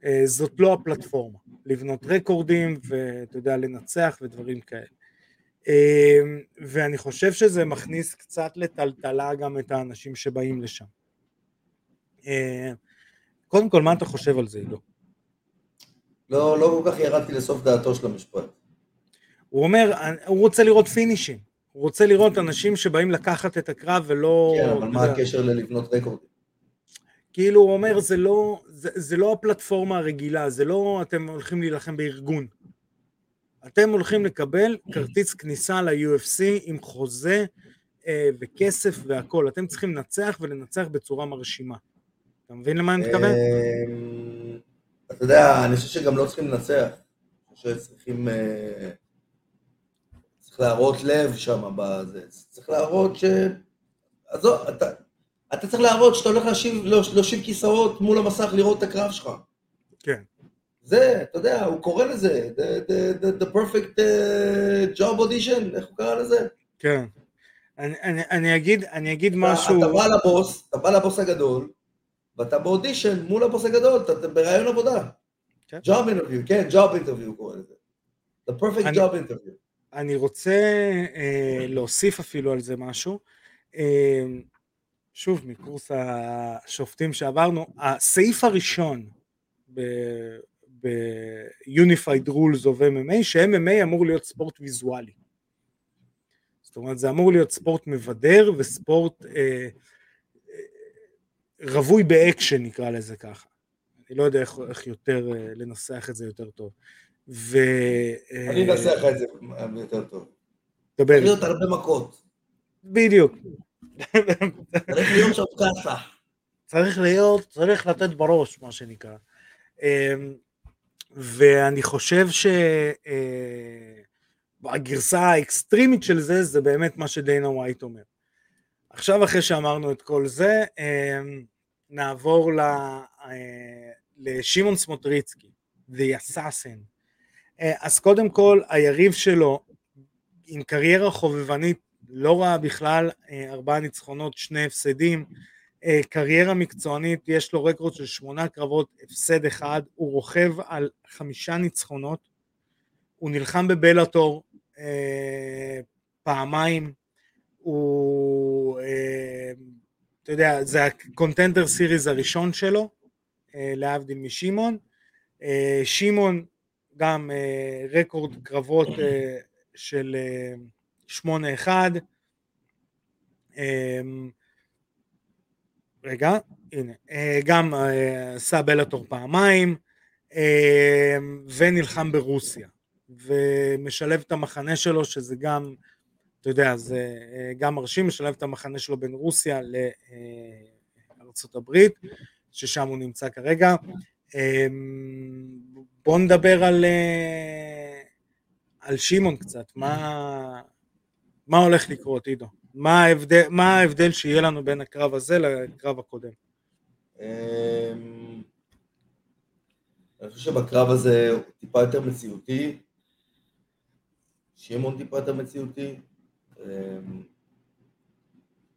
אה, זאת לא הפלטפורמה, לבנות רקורדים ואתה יודע, לנצח ודברים כאלה. אה, ואני חושב שזה מכניס קצת לטלטלה גם את האנשים שבאים לשם. אה, קודם כל, מה אתה חושב על זה, עידו? לא, לא כל כך ירדתי לסוף דעתו של המשפט. הוא אומר, הוא רוצה לראות פינישים. הוא רוצה לראות אנשים שבאים לקחת את הקרב ולא... כן, אבל מה יודע, הקשר ללבנות רקורדים? כאילו הוא אומר, זה לא, זה, זה לא הפלטפורמה הרגילה, זה לא אתם הולכים להילחם בארגון. אתם הולכים לקבל כרטיס כניסה ל-UFC עם חוזה אה, וכסף והכול. אתם צריכים לנצח ולנצח בצורה מרשימה. אתה מבין למה אני מתכוון? אמ, אתה יודע, אני חושב שגם לא צריכים לנצח. אני חושב שצריכים... אה, צריך להראות לב שם בזה. צריך להראות ש... עזוב, אתה... אתה צריך להראות שאתה הולך להשיב, להושיב כיסאות מול המסך לראות את הקרב שלך. כן. זה, אתה יודע, הוא קורא לזה, the, the, the, the perfect uh, job audition, איך הוא קרא לזה? כן. אני, אני, אני, אגיד, אני אגיד אתה- משהו... אתה בא לבוס, אתה בא לבוס הגדול, ואתה באודישן מול הבוס הגדול, אתה אתה בראיון עבודה. כן. job interview, כן, job interview קורא לזה. the perfect אני- job interview. אני רוצה אה, להוסיף אפילו על זה משהו. אה, שוב, מקורס השופטים שעברנו, הסעיף הראשון ב-Unified Rules of MMA, ש-MMA אמור להיות ספורט ויזואלי. זאת אומרת, זה אמור להיות ספורט מבדר וספורט אה, אה, רווי באקשן, נקרא לזה ככה. אני לא יודע איך, איך יותר אה, לנסח את זה יותר טוב. ו... אה, אני אנסח את זה יותר טוב. דבר. להיות הרבה מכות. בדיוק. צריך להיות שם ככה. צריך להיות, צריך לתת בראש, מה שנקרא. אמ, ואני חושב שהגרסה האקסטרימית של זה, זה באמת מה שדיינה ווייט אומר. עכשיו, אחרי שאמרנו את כל זה, אמ, נעבור ל- אה, לשמעון סמוטריצקי, The Assassin. אה, אז קודם כל, היריב שלו, עם קריירה חובבנית לא רע בכלל, אה, ארבעה ניצחונות, שני הפסדים, אה, קריירה מקצוענית, יש לו רקורד של שמונה קרבות, הפסד אחד, הוא רוכב על חמישה ניצחונות, הוא נלחם בבלאטור אה, פעמיים, הוא, אה, אתה יודע, זה הקונטנדר סיריז הראשון שלו, אה, להבדיל משמעון. אה, שמעון גם אה, רקורד קרבות אה, של אה, 8-1. אה, רגע, הנה, אה, גם אה, עשה בלאטור פעמיים, אה, ונלחם ברוסיה, ומשלב את המחנה שלו, שזה גם, אתה יודע, זה אה, גם מרשים, משלב את המחנה שלו בין רוסיה לארצות הברית, ששם הוא נמצא כרגע. אה, בואו נדבר על, על שמעון קצת, מה, מה הולך לקרות, עידו? מה ההבדל, מה ההבדל שיהיה לנו בין הקרב הזה לקרב הקודם? אמ, אני חושב שבקרב הזה הוא טיפה יותר מציאותי. שמעון טיפה יותר מציאותי. אמ,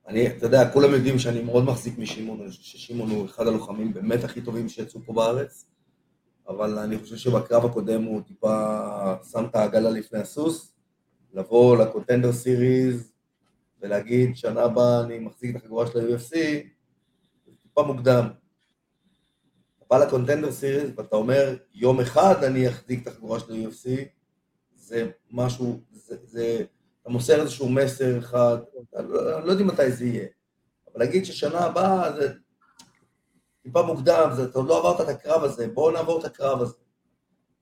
אני, אתה יודע, כולם יודעים שאני מאוד מחזיק משמעון, אני חושב ששמעון הוא אחד הלוחמים באמת הכי טובים שיצאו פה בארץ, אבל אני חושב שבקרב הקודם הוא טיפה שם את העגלה לפני הסוס, לבוא לקונטנדר סיריז ולהגיד שנה הבאה אני מחזיק את החגורה של ה-UFC, זה טיפה מוקדם. אתה בא לקונטנדר סיריז ואתה אומר, יום אחד אני אחזיק את החגורה של ה-UFC, זה משהו, זה, זה, אתה מוסר איזשהו מסר אחד, אני לא, לא יודע מתי זה יהיה, אבל להגיד ששנה הבאה זה טיפה מוקדם, זה, אתה עוד לא עברת את הקרב הזה, בואו נעבור את הקרב הזה.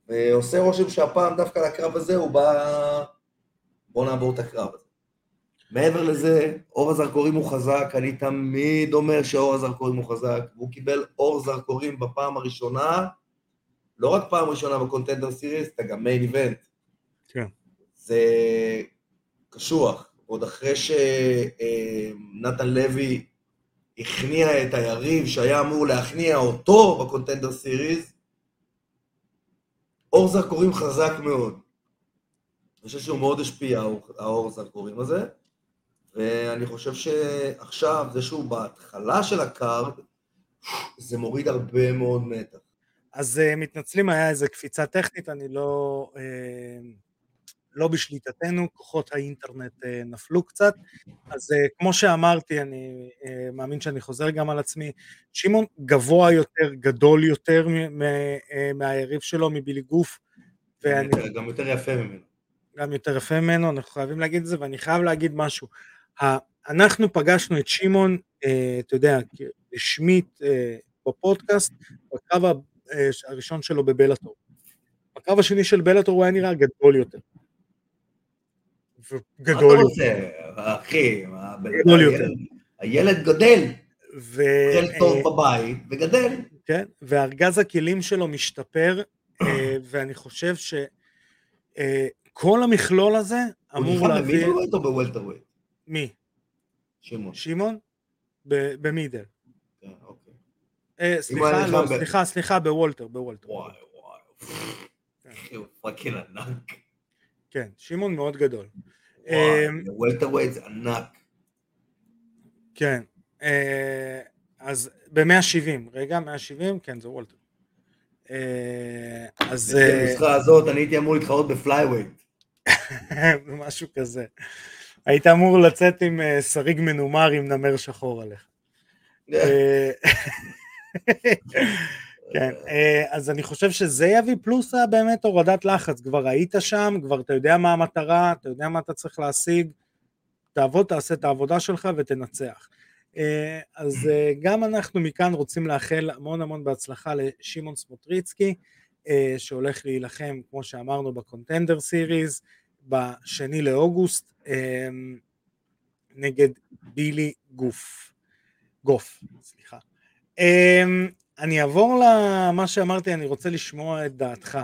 ועושה רושם שהפעם דווקא לקרב הזה הוא בא, בואו נעבור את הקרב הזה. מעבר לזה, אור הזרקורים הוא חזק, אני תמיד אומר שאור הזרקורים הוא חזק, והוא קיבל אור זרקורים בפעם הראשונה, לא רק פעם ראשונה בקונטנדר סיריס, אתה גם מיין איבנט. כן. זה קשוח, עוד אחרי שנתן לוי הכניע את היריב שהיה אמור להכניע אותו בקונטנדר סיריס, אור זרקורים חזק מאוד. חושב שהוא מאוד השפיע, האור- זרקורים הזה, ואני חושב שעכשיו, זה שהוא בהתחלה של ה card, זה מוריד הרבה מאוד מתח. אז אה, מתנצלים, היה איזה קפיצה טכנית, אני לא, אה, לא בשליטתנו, כוחות האינטרנט אה, נפלו קצת, אז כמו שאמרתי, אני מאמין שאני חוזר גם על עצמי, שמעון גבוה יותר, גדול יותר מהיריב שלו, מבילי גוף, ואני גם יותר יפה ממנו. גם יותר יפה ממנו, אנחנו חייבים להגיד את זה, ואני חייב להגיד משהו. אנחנו פגשנו את שמעון, אה, אתה יודע, רשמית אה, בפודקאסט, בקרב אה, הראשון שלו בבלאטור. בקרב השני של בלאטור הוא היה נראה גדול יותר. גדול יותר. רוצה, אחי? גדול יותר. הילד- גדל, ו... אה, טוב בבית וגדל. כן, וארגז הכלים שלו משתפר, ואני חושב שכל המכלול הזה הוא אמור נלחם להביא... ב middleweight או ב welterweight? מי? שמעון. שמעון? ב middle. כן, אוקיי. אה, הוא סליחה, לא, נלחם סליחה, סליחה, ב welter, ב welter. וואי וואי. אחי, הוא fucking ענק. כן, שמעון מאוד גדול. אמ, welterweight זה ענק. כן, אה, אז ב-170, רגע, 170, כן, זה welter. אה, אז בנוסחה הזאת אני הייתי אמור להתחרות ב flyweight. משהו כזה. היית אמור לצאת עם אה, שריג מנומר עם נמר שחור עליך. אה, כן, אה, אז אני חושב שזה יביא פלוס באמת הורדת לחץ, כבר היית שם, כבר אתה יודע מה המטרה, אתה יודע מה אתה צריך להשיג, תעבוד, תעשה את העבודה שלך ותנצח. אז גם אנחנו מכאן רוצים לאחל המון המון בהצלחה לשמעון סמוטריצקי, שהולך להילחם, כמו שאמרנו, בקונטנדר סיריז, בשני לאוגוסט, אה, נגד בילי גוף. גוף, סליחה. אה, אני אעבור למה שאמרתי, אני רוצה לשמוע את דעתך.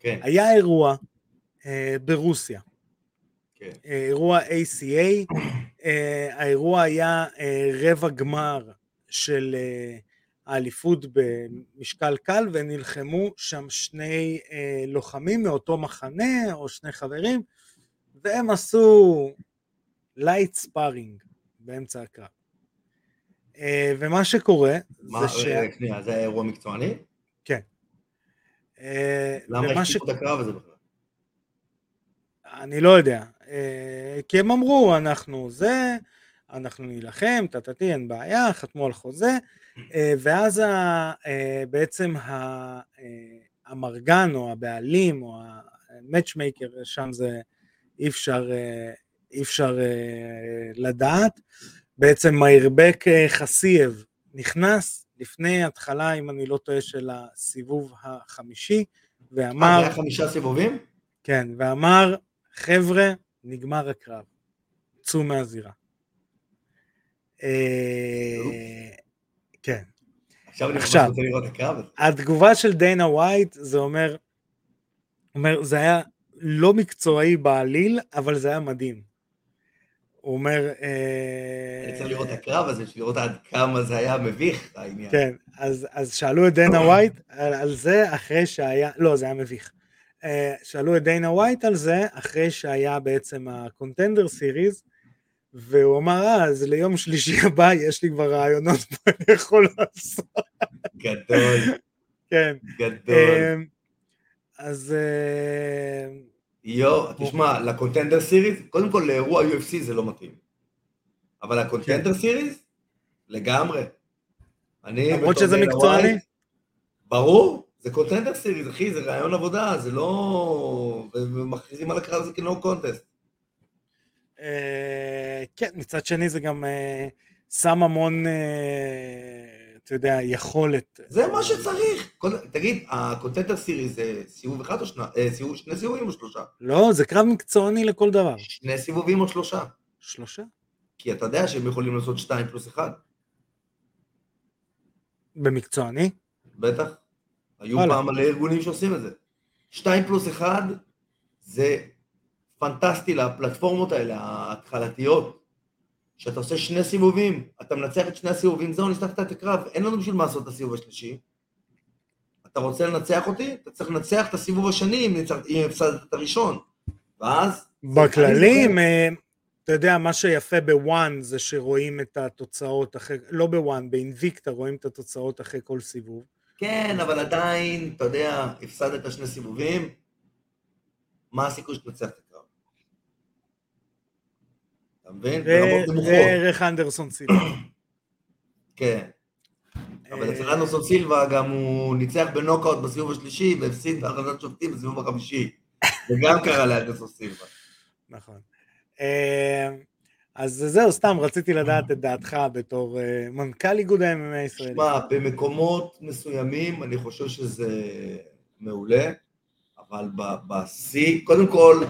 כן, היה אירוע אה, ברוסיה, כן. אה, אירוע ACA, אה, האירוע היה אה, רבע גמר של אה, האליפות במשקל קל ונלחמו שם שני אה, לוחמים מאותו מחנה או שני חברים והם עשו light sparring באמצע הקרב. אה, ומה שקורה מה, זה ש... שנייה, זה היה אירוע מקצועני? אה, למה השתיקו את הקרב הזה בכלל? אני לא יודע, אה, כי הם אמרו, אנחנו זה, אנחנו נילחם, טטטי, אין בעיה, חתמו על חוזה, ואז ה- אה, בעצם ה- אה, המרגן או הבעלים או המאצ'מייקר, שם זה אי אפשר, אה, אי אפשר אה, לדעת, בעצם מאירבק אה, חסייב נכנס לפני התחלה, אם אני לא טועה, של הסיבוב החמישי, אה, ואמר, היה חמישה סיבובים? כן, ואמר, חבר'ה, נגמר הקרב, צאו מהזירה. כן. עכשיו אני ממש. רוצה לראות את הקרב הזה. התגובה של דיינה ווייט, זה אומר, אומר, זה היה לא מקצועי בעליל, אבל זה היה מדהים. הוא אומר... אה, אני צריך לראות את הקרב הזה, לראות עד כמה זה היה מביך, העניין. כן, אז, אז שאלו את דיינה ווייט על, על זה אחרי שהיה, לא, זה היה מביך. אה, שאלו את דיינה ווייט על זה אחרי שהיה בעצם ה Contender Series, והוא אמר, אה, אז ליום שלישי הבא יש לי כבר רעיונות מה אני יכול לעשות. גדול, כן. גדול. אה, אז אה, יו, תשמע, לקונטנדר סיריס, קודם כל לאירוע UFC זה לא מתאים. אבל לקונטנדר כן. סיריס, לגמרי. אני... למרות שזה מקצועני? ברור, זה קונטנדר סיריס, אחי, זה רעיון עבודה, זה לא... ומכריזים על הקרב הזה כנו קונטסט. אה, כן, מצד שני זה גם אה, שם המון, אה, אתה יודע, יכולת. זה מה שצריך. תגיד, הקונטנדר סיריס זה סיבוב אחד או שני, סיבוב, שני סיבובים או שלושה? לא, זה קרב מקצועני לכל דבר. שני סיבובים או שלושה? שלושה? כי אתה יודע שהם יכולים לעשות שתיים פלוס אחד, במקצועני? בטח. היו. פעם מלא ארגונים שעושים את זה. שתיים פלוס אחד זה פנטסטי לפלטפורמות האלה, ההתחלתיות. שאתה עושה שני סיבובים, אתה מנצח את שני הסיבובים, זהו, ניצחת את הקרב, אין לנו בשביל מה לעשות את הסיבוב השלישי. אתה רוצה לנצח אותי? אתה צריך לנצח את הסיבוב השני אם ניצח- אם הפסדת את הראשון. ואז... בכללים, אה, אתה יודע, מה שיפה בוואן זה שרואים את התוצאות אחרי, לא בוואן, באינביקטה רואים את התוצאות אחרי כל סיבוב. כן, אבל עדיין, אתה יודע, הפסדת שני סיבובים, מה הסיכוי שתנצח את הקרב? אתה מבין? וערך אנדרסון סילבה. כן. אבל אצל אה, אנדרסון סילבה גם הוא ניצח בנוקאוט בסיבוב השלישי והפסיד בהכרזת שופטים בסיבוב החמישי. זה גם קרה לאנדרסון סילבה. נכון. אה, אז זהו, סתם רציתי לדעת את דעתך בתור אה, מנכ"ל איגוד ה-MMA הישראלי. שמע, במקומות מסוימים אני חושב שזה מעולה, אבל בשיא, קודם כל,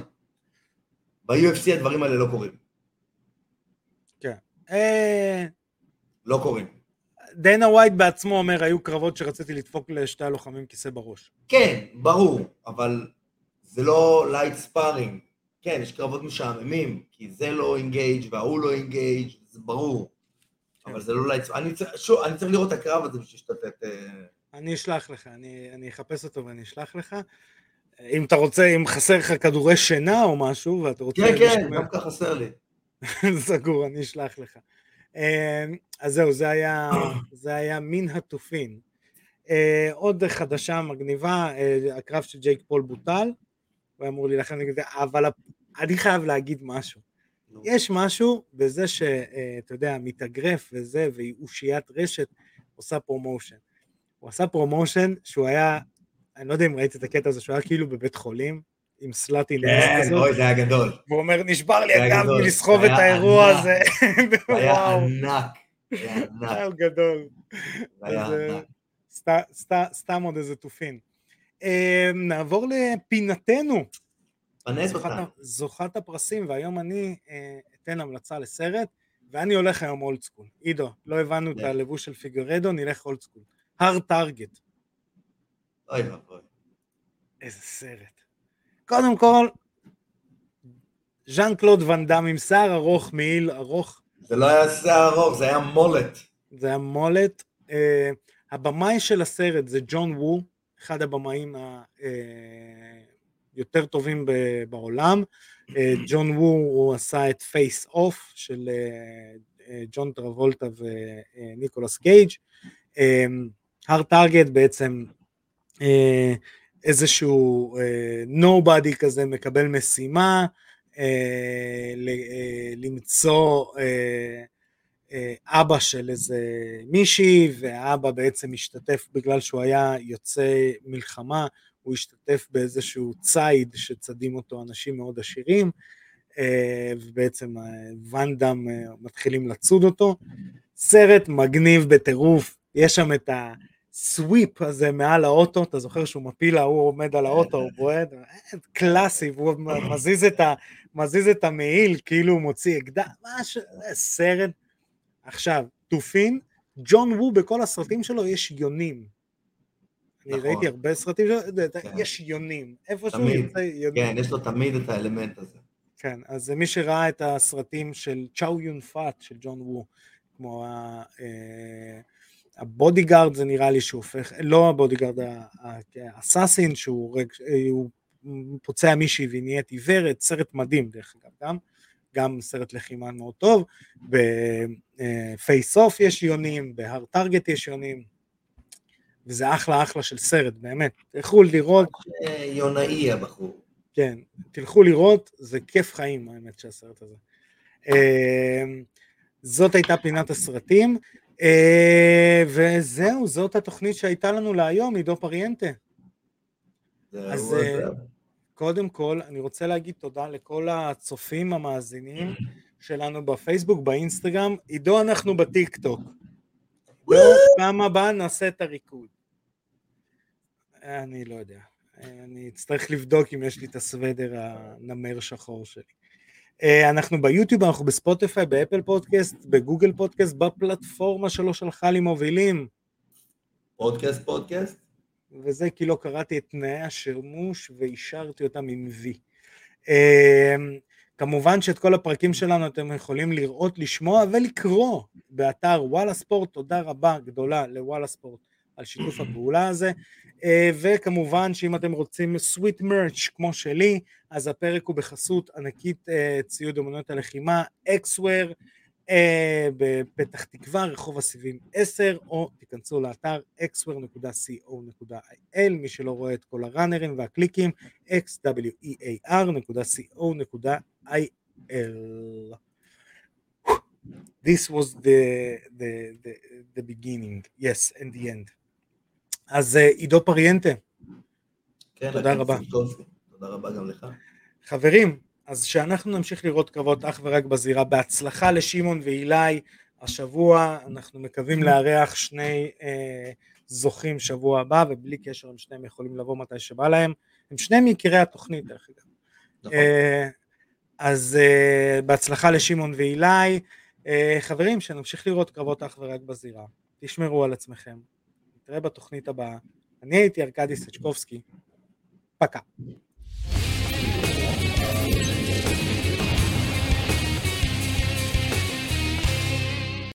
ב-UFC הדברים האלה לא קורים. אה, לא קורים. דנה ווייט בעצמו אומר, היו קרבות שרציתי לדפוק לשתי הלוחמים כיסא בראש. כן, ברור, אבל זה לא light sparring. כן, יש קרבות משעממים, כי זה לא engage וההוא לא engage, זה ברור. אבל זה לא light sparring. שוב, אני צריך לראות את הקרב הזה בשביל שתתת... אה, אני אשלח לך, אני, אני אחפש אותו ואני אשלח לך. אם אתה רוצה, אם חסר לך כדורי שינה או משהו, ואתה רוצה... כן, כן, דווקא חסר לי. סגור, אני אשלח לך. אה, אז זהו, זה היה, זה היה מן התופין. אה, עוד חדשה מגניבה, אה, הקרב של ג'ייק פול בוטל, הוא אמור להילחם נגד זה, אבל אני חייב להגיד משהו. יש משהו בזה שאתה יודע, מתאגרף וזה, ואושיית רשת עושה promotion. הוא עשה promotion שהוא היה, אני לא יודע אם ראית את הקטע הזה, שהוא היה כאילו בבית חולים, עם סלאטי כן, אוי, זה היה גדול. והוא אומר, נשבר לי היה הגב גדול. מלסחוב את היה האירוע ענק. הזה. זה היה ענק. זה היה ענק. היה גדול. היה אה, ענק. סת- סת- סתם עוד איזה תופין. אה, נעבור לפינתנו, פנס אותה. זוכת הפרסים, והיום אני אה, אתן המלצה לסרט, ואני הולך היום אולד סקול. עידו, לא הבנו את כן. הלבוש של פיגרדו, נלך אולד סקול. הר טארגט, אוי ואבוי. איזה סרט. קודם כל, ז'אן קלוד ואן דאם עם שיער ארוך, מעיל ארוך, זה לא היה שיער ארוך, זה היה mullet. זה היה mullet. אה, הבמאי של הסרט זה ג'ון וו, אחד הבמאים היותר טובים ב- בעולם. אה, ג'ון וו, הוא עשה את Face/Off של אה, אה, ג'ון טרבולטה וניקולס קייג'. אה, הר טארגט בעצם אה, איזשהו אה, nobody כזה מקבל משימה אה, ל- אה, למצוא אה, אה, אבא של איזה מישהי, והאבא בעצם השתתף בגלל שהוא היה יוצא מלחמה, הוא השתתף באיזשהו ציד שצדים אותו אנשים מאוד עשירים, אה, ובעצם אה, ואנדאם אה, מתחילים לצוד אותו. סרט מגניב בטירוף, יש שם את הסוויפ הזה מעל האוטו, אתה זוכר שהוא מפיל, ההוא עומד על האוטו, הוא בועט, אה, קלאסי, והוא מזיז את, ה, מזיז את המעיל, כאילו הוא מוציא אקדח, משהו, זה סרט. עכשיו, תופין, ג'ון וו בכל הסרטים שלו יש יונים. אני נכון. ראיתי הרבה סרטים שלו, כן. יש יונים, איפשהו תמיד. יוצא יונים. כן, יש לו תמיד את האלמנט הזה. כן, אז מי שראה את הסרטים של צ'או יון פאט של ג'ון וו, כמו ה- אה, ה Bodyguard זה נראה לי שהוא הופך, לא ה Bodyguard, ה Assassin שהוא רגע, הוא פוצע מישהי והיא נהיית עיוורת, סרט מדהים דרך אגב גם, גם סרט לחימה מאוד טוב, ב Face/Off יש יונים, ב Hard Target יש יונים, וזה אחלה אחלה של סרט, באמת, תלכו לראות, אה, יונאי הבחור. כן, תלכו לראות, זה כיף חיים האמת של הסרט הזה. אה, זאת הייתה פינת הסרטים, אה, וזהו, זאת התוכנית שהייתה לנו להיום, עידו פריאנטה. אז, אה. קודם כל, אני רוצה להגיד תודה לכל הצופים המאזינים שלנו בפייסבוק, באינסטגרם. עידו, אנחנו בטיק טוק. עידו, פעם הבאה נעשה את הריקוד. אני לא יודע. אני אצטרך לבדוק אם יש לי את הסוודר הנמר שחור שלי. אה, אנחנו ביוטיוב, אנחנו בספוטיפיי, באפל פודקאסט, בגוגל פודקאסט, בפלטפורמה שלו שלחה לי מובילים. פודקאסט, פודקאסט? וזה כי לא קראתי את תנאי השימוש ואישרתי אותם עם וי. אה, כמובן שאת כל הפרקים שלנו אתם יכולים לראות, לשמוע ולקרוא באתר וואלה ספורט, תודה רבה גדולה לוואלה ספורט על שיתוף הפעולה הזה, אה, וכמובן שאם אתם רוצים סוויט מרץ' כמו שלי, אז הפרק הוא בחסות ענקית אה, ציוד אמנויות הלחימה, אקסוור, אה, בפתח תקווה, רחוב הסיבים 10, או תיכנסו לאתר xware.co.il, מי שלא רואה את כל הראנרים והקליקים, xwear.co.il. This was the, the, the, the beginning, yes, and the end. אז אה, עידו פריאנטה, כן, תודה רבה. סילקובסקי. תודה רבה גם לך. חברים, אז שאנחנו נמשיך לראות קרבות אך ורק בזירה, בהצלחה לשמעון ואילי, השבוע אנחנו מקווים לארח שני אה, זוכים שבוע הבא, ובלי קשר הם שניהם יכולים לבוא מתי שבא להם, הם שניהם יקירי התוכנית דרך אגב. נכון. אה, אז אה, בהצלחה לשמעון ואילי, אה, חברים, שנמשיך לראות קרבות אך ורק בזירה, תשמרו על עצמכם, נתראה בתוכנית הבאה. אני הייתי ארכדי סצ'קובסקי. פקע.